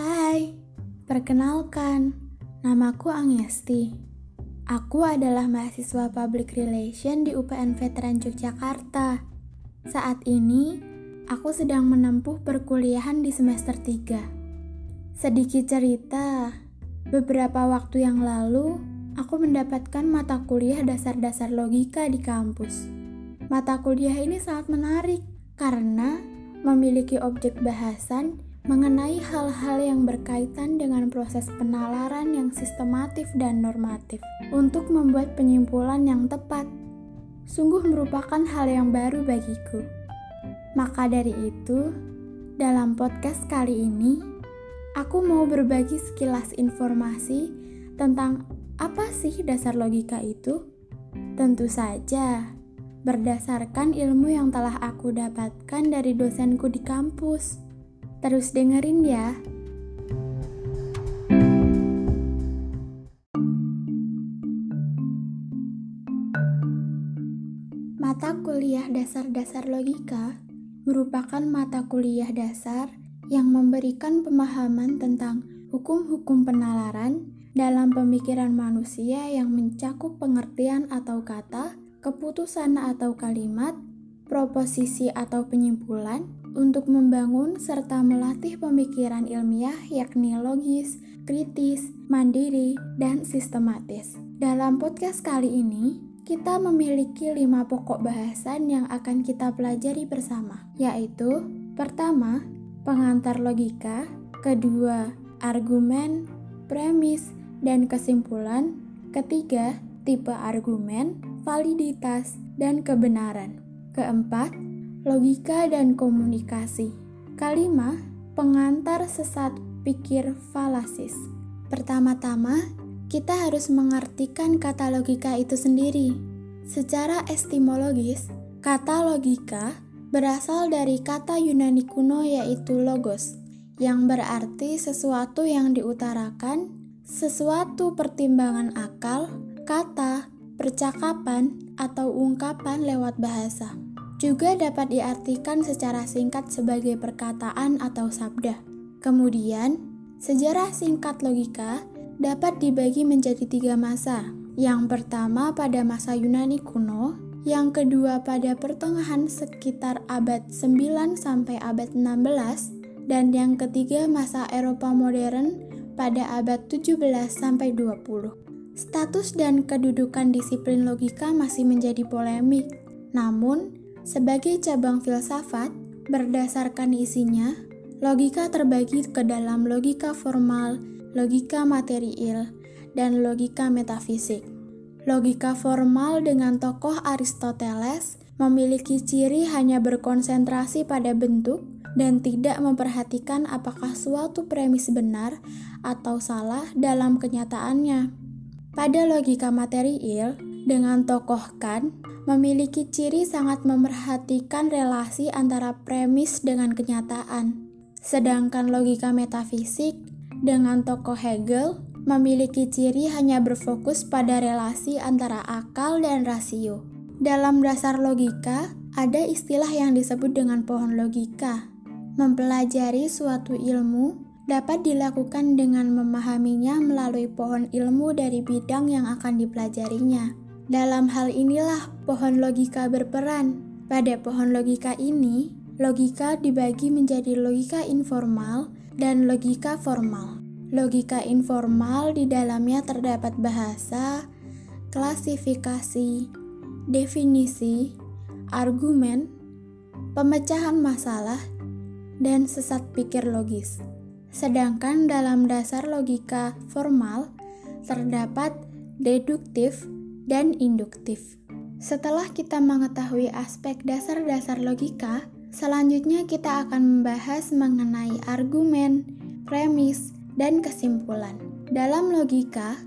Hai, perkenalkan, namaku Angesti. Aku adalah mahasiswa Public Relation di UPN Veteran Yogyakarta. Saat ini, aku sedang menempuh perkuliahan di semester 3. Sedikit cerita, beberapa waktu yang lalu, aku mendapatkan mata kuliah dasar-dasar logika di kampus. Mata kuliah ini sangat menarik karena memiliki objek bahasan mengenai hal-hal yang berkaitan dengan proses penalaran yang sistematif dan normatif untuk membuat penyimpulan yang tepat. Sungguh merupakan hal yang baru bagiku. Maka dari itu, dalam podcast kali ini, aku mau berbagi sekilas informasi tentang apa sih dasar logika itu. Tentu saja, berdasarkan ilmu yang telah aku dapatkan dari dosenku di kampus. Terus dengerin ya. Mata kuliah dasar-dasar logika merupakan mata kuliah dasar yang memberikan pemahaman tentang hukum-hukum penalaran dalam pemikiran manusia yang mencakup pengertian atau kata, keputusan atau kalimat, proposisi atau penyimpulan, untuk membangun serta melatih pemikiran ilmiah yakni logis, kritis, mandiri, dan sistematis. Dalam podcast kali ini, kita memiliki lima pokok bahasan yang akan kita pelajari bersama, yaitu pertama, pengantar logika, kedua, argumen, premis, dan kesimpulan, ketiga, tipe argumen, validitas, dan kebenaran, keempat, logika dan komunikasi. Kelima, pengantar sesat pikir falasis. Pertama-tama, kita harus mengartikan kata logika itu sendiri. Secara estimologis, kata logika berasal dari kata Yunani kuno yaitu logos, yang berarti sesuatu yang diutarakan, sesuatu pertimbangan akal, kata, percakapan, atau ungkapan lewat bahasa juga dapat diartikan secara singkat sebagai perkataan atau sabda. Kemudian, sejarah singkat logika dapat dibagi menjadi tiga masa. Yang pertama pada masa Yunani kuno, yang kedua pada pertengahan sekitar abad 9 sampai abad 16, dan yang ketiga masa Eropa modern pada abad 17 sampai 20. Status dan kedudukan disiplin logika masih menjadi polemik. Namun, sebagai cabang filsafat, berdasarkan isinya, logika terbagi ke dalam logika formal, logika material, dan logika metafisik. Logika formal dengan tokoh Aristoteles memiliki ciri hanya berkonsentrasi pada bentuk dan tidak memperhatikan apakah suatu premis benar atau salah dalam kenyataannya. Pada logika material, dengan tokoh Kant memiliki ciri sangat memerhatikan relasi antara premis dengan kenyataan. Sedangkan logika metafisik dengan tokoh Hegel memiliki ciri hanya berfokus pada relasi antara akal dan rasio. Dalam dasar logika, ada istilah yang disebut dengan pohon logika. Mempelajari suatu ilmu dapat dilakukan dengan memahaminya melalui pohon ilmu dari bidang yang akan dipelajarinya. Dalam hal inilah pohon logika berperan. Pada pohon logika ini, logika dibagi menjadi logika informal dan logika formal. Logika informal di dalamnya terdapat bahasa, klasifikasi, definisi, argumen, pemecahan masalah, dan sesat pikir logis. Sedangkan dalam dasar logika formal terdapat deduktif, dan induktif. Setelah kita mengetahui aspek dasar-dasar logika, selanjutnya kita akan membahas mengenai argumen, premis, dan kesimpulan. Dalam logika,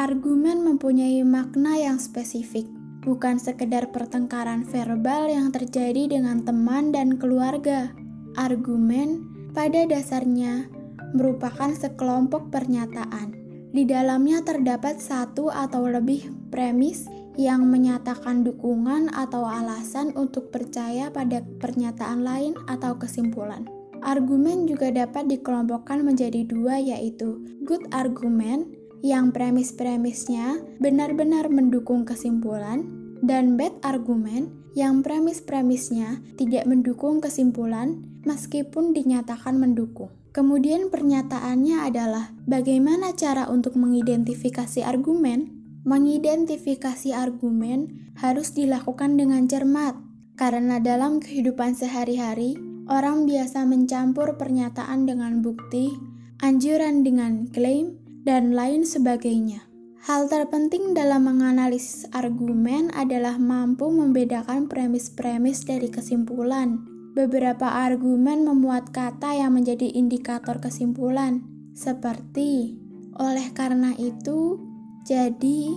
argumen mempunyai makna yang spesifik, bukan sekedar pertengkaran verbal yang terjadi dengan teman dan keluarga. Argumen pada dasarnya merupakan sekelompok pernyataan di dalamnya terdapat satu atau lebih premis yang menyatakan dukungan atau alasan untuk percaya pada pernyataan lain atau kesimpulan. Argumen juga dapat dikelompokkan menjadi dua yaitu good argument yang premis-premisnya benar-benar mendukung kesimpulan dan bad argument yang premis-premisnya tidak mendukung kesimpulan meskipun dinyatakan mendukung. Kemudian pernyataannya adalah bagaimana cara untuk mengidentifikasi argumen? Mengidentifikasi argumen harus dilakukan dengan cermat karena dalam kehidupan sehari-hari orang biasa mencampur pernyataan dengan bukti, anjuran dengan klaim, dan lain sebagainya. Hal terpenting dalam menganalisis argumen adalah mampu membedakan premis-premis dari kesimpulan. Beberapa argumen memuat kata yang menjadi indikator kesimpulan, seperti oleh karena itu, jadi,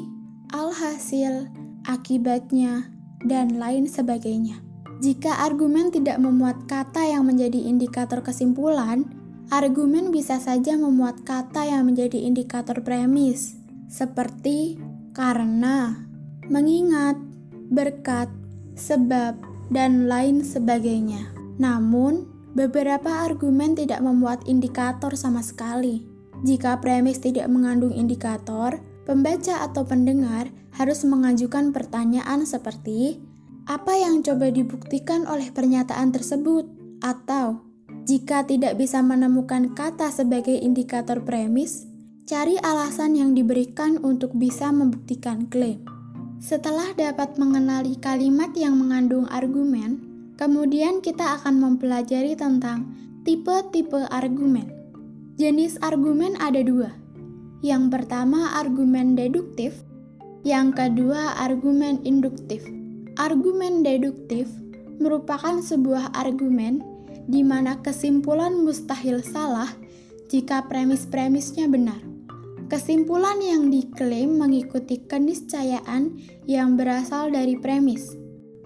alhasil, akibatnya, dan lain sebagainya. Jika argumen tidak memuat kata yang menjadi indikator kesimpulan, argumen bisa saja memuat kata yang menjadi indikator premis seperti karena, mengingat, berkat, sebab, dan lain sebagainya. Namun, beberapa argumen tidak memuat indikator sama sekali. Jika premis tidak mengandung indikator, pembaca atau pendengar harus mengajukan pertanyaan seperti apa yang coba dibuktikan oleh pernyataan tersebut, atau jika tidak bisa menemukan kata sebagai indikator premis, Cari alasan yang diberikan untuk bisa membuktikan klaim. Setelah dapat mengenali kalimat yang mengandung argumen, kemudian kita akan mempelajari tentang tipe-tipe argumen. Jenis argumen ada dua. Yang pertama argumen deduktif, yang kedua argumen induktif. Argumen deduktif merupakan sebuah argumen di mana kesimpulan mustahil salah jika premis-premisnya benar. Kesimpulan yang diklaim mengikuti keniscayaan yang berasal dari premis.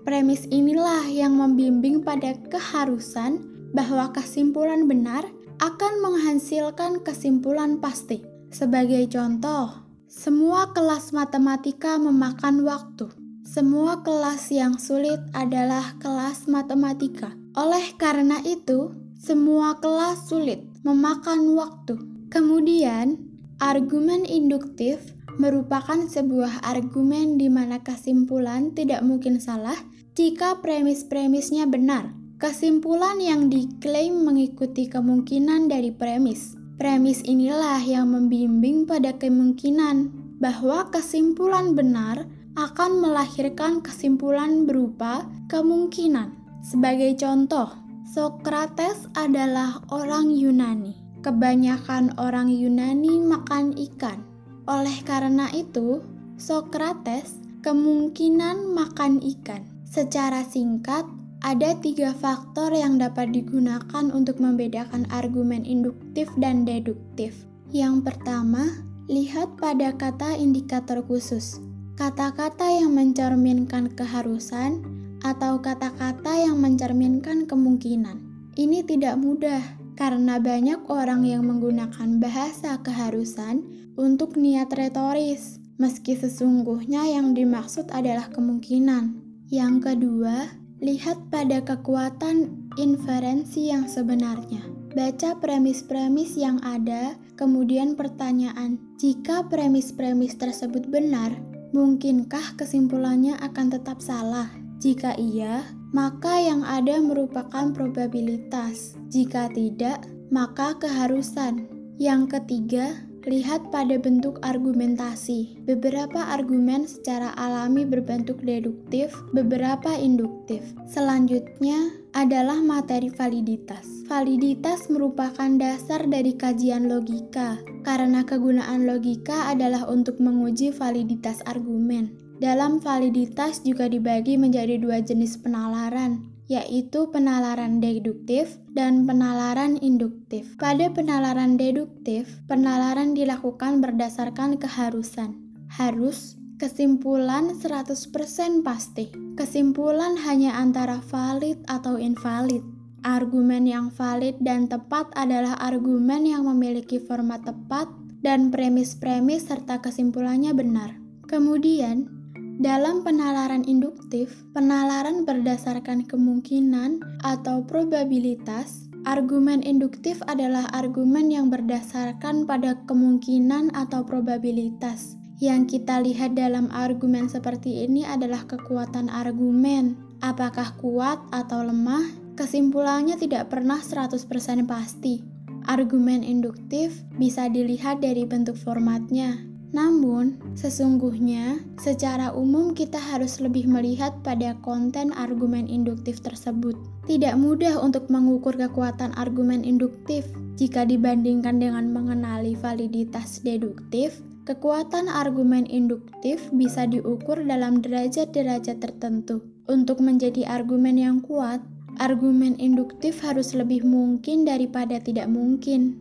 Premis inilah yang membimbing pada keharusan bahwa kesimpulan benar akan menghasilkan kesimpulan pasti. Sebagai contoh, semua kelas matematika memakan waktu. Semua kelas yang sulit adalah kelas matematika. Oleh karena itu, semua kelas sulit memakan waktu. Kemudian, Argumen induktif merupakan sebuah argumen di mana kesimpulan tidak mungkin salah jika premis-premisnya benar. Kesimpulan yang diklaim mengikuti kemungkinan dari premis. Premis inilah yang membimbing pada kemungkinan bahwa kesimpulan benar akan melahirkan kesimpulan berupa kemungkinan. Sebagai contoh, Socrates adalah orang Yunani. Kebanyakan orang Yunani makan ikan. Oleh karena itu, Socrates kemungkinan makan ikan. Secara singkat, ada tiga faktor yang dapat digunakan untuk membedakan argumen induktif dan deduktif. Yang pertama, lihat pada kata indikator khusus. Kata-kata yang mencerminkan keharusan atau kata-kata yang mencerminkan kemungkinan. Ini tidak mudah karena banyak orang yang menggunakan bahasa keharusan untuk niat retoris, meski sesungguhnya yang dimaksud adalah kemungkinan. Yang kedua, lihat pada kekuatan inferensi yang sebenarnya. Baca premis-premis yang ada, kemudian pertanyaan, jika premis-premis tersebut benar, mungkinkah kesimpulannya akan tetap salah? Jika iya, maka yang ada merupakan probabilitas. Jika tidak, maka keharusan. Yang ketiga, lihat pada bentuk argumentasi. Beberapa argumen secara alami berbentuk deduktif, beberapa induktif. Selanjutnya adalah materi validitas. Validitas merupakan dasar dari kajian logika, karena kegunaan logika adalah untuk menguji validitas argumen. Dalam validitas juga dibagi menjadi dua jenis penalaran, yaitu penalaran deduktif dan penalaran induktif. Pada penalaran deduktif, penalaran dilakukan berdasarkan keharusan. Harus kesimpulan 100% pasti. Kesimpulan hanya antara valid atau invalid. Argumen yang valid dan tepat adalah argumen yang memiliki format tepat dan premis-premis serta kesimpulannya benar. Kemudian, dalam penalaran induktif, penalaran berdasarkan kemungkinan atau probabilitas Argumen induktif adalah argumen yang berdasarkan pada kemungkinan atau probabilitas. Yang kita lihat dalam argumen seperti ini adalah kekuatan argumen. Apakah kuat atau lemah? Kesimpulannya tidak pernah 100% pasti. Argumen induktif bisa dilihat dari bentuk formatnya, namun, sesungguhnya secara umum kita harus lebih melihat pada konten argumen induktif tersebut. Tidak mudah untuk mengukur kekuatan argumen induktif jika dibandingkan dengan mengenali validitas deduktif. Kekuatan argumen induktif bisa diukur dalam derajat-derajat tertentu. Untuk menjadi argumen yang kuat, argumen induktif harus lebih mungkin daripada tidak mungkin.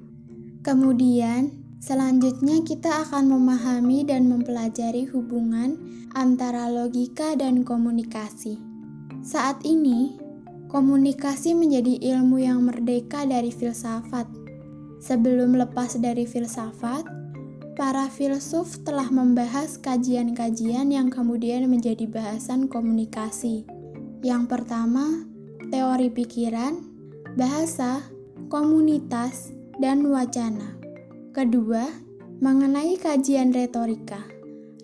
Kemudian, Selanjutnya, kita akan memahami dan mempelajari hubungan antara logika dan komunikasi. Saat ini, komunikasi menjadi ilmu yang merdeka dari filsafat. Sebelum lepas dari filsafat, para filsuf telah membahas kajian-kajian yang kemudian menjadi bahasan komunikasi. Yang pertama, teori pikiran, bahasa, komunitas, dan wacana. Kedua, mengenai kajian retorika.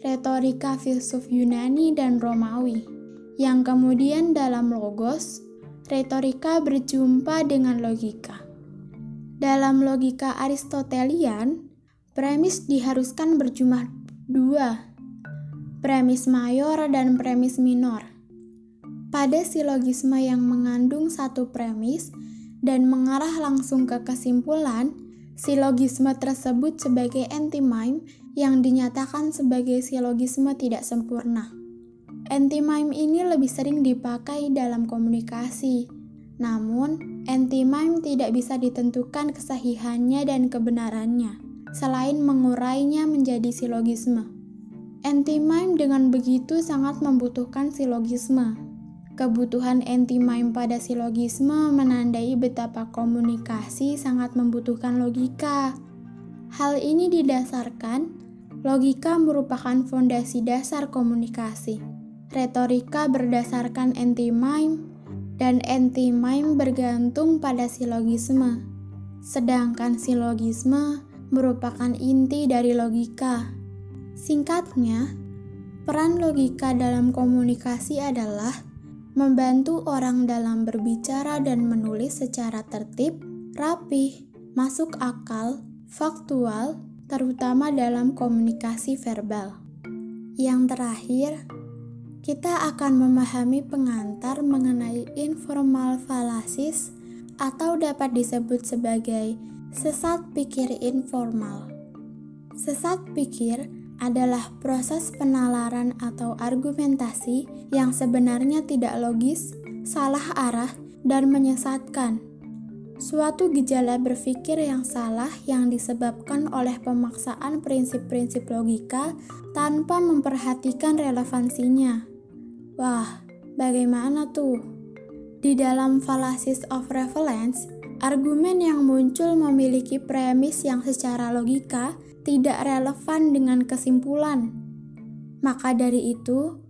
Retorika filsuf Yunani dan Romawi, yang kemudian dalam logos, retorika berjumpa dengan logika. Dalam logika Aristotelian, premis diharuskan berjumlah dua, premis mayor dan premis minor. Pada silogisme yang mengandung satu premis dan mengarah langsung ke kesimpulan, Silogisme tersebut sebagai antimime yang dinyatakan sebagai silogisme tidak sempurna. Antimime ini lebih sering dipakai dalam komunikasi. Namun, antimime tidak bisa ditentukan kesahihannya dan kebenarannya, selain mengurainya menjadi silogisme. Antimime dengan begitu sangat membutuhkan silogisme, Kebutuhan anti-mime pada silogisme menandai betapa komunikasi sangat membutuhkan logika. Hal ini didasarkan logika merupakan fondasi dasar komunikasi. Retorika berdasarkan anti-mime dan anti-mime bergantung pada silogisme. Sedangkan silogisme merupakan inti dari logika. Singkatnya, peran logika dalam komunikasi adalah membantu orang dalam berbicara dan menulis secara tertib, rapih, masuk akal, faktual, terutama dalam komunikasi verbal. Yang terakhir, kita akan memahami pengantar mengenai informal falasis atau dapat disebut sebagai sesat pikir informal. Sesat pikir adalah proses penalaran atau argumentasi yang sebenarnya tidak logis, salah arah, dan menyesatkan. Suatu gejala berpikir yang salah yang disebabkan oleh pemaksaan prinsip-prinsip logika tanpa memperhatikan relevansinya. Wah, bagaimana tuh? Di dalam fallacies of relevance, argumen yang muncul memiliki premis yang secara logika tidak relevan dengan kesimpulan. Maka dari itu,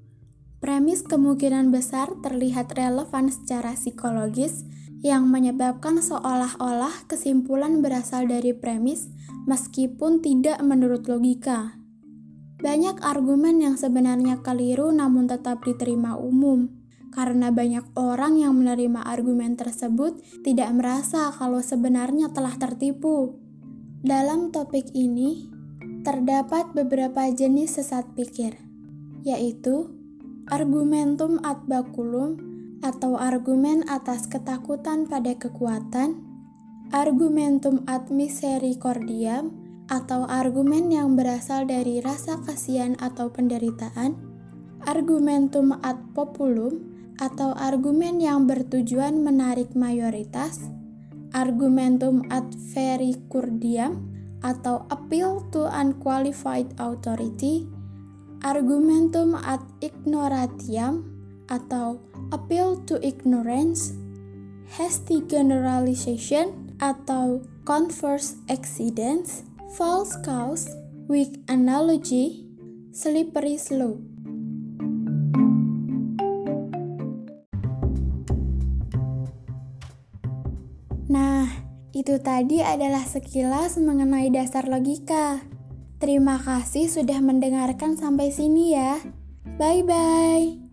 premis kemungkinan besar terlihat relevan secara psikologis yang menyebabkan seolah-olah kesimpulan berasal dari premis meskipun tidak menurut logika. Banyak argumen yang sebenarnya keliru namun tetap diterima umum, karena banyak orang yang menerima argumen tersebut tidak merasa kalau sebenarnya telah tertipu. Dalam topik ini, terdapat beberapa jenis sesat pikir, yaitu argumentum ad baculum atau argumen atas ketakutan pada kekuatan, argumentum ad misericordiam atau argumen yang berasal dari rasa kasihan atau penderitaan, argumentum ad populum atau argumen yang bertujuan menarik mayoritas, argumentum ad vericurdiam atau appeal to unqualified authority, argumentum ad ignoratiam atau appeal to ignorance, hasty generalization atau converse accidents, false cause, weak analogy, slippery slope. Itu tadi adalah sekilas mengenai dasar logika. Terima kasih sudah mendengarkan sampai sini ya. Bye bye.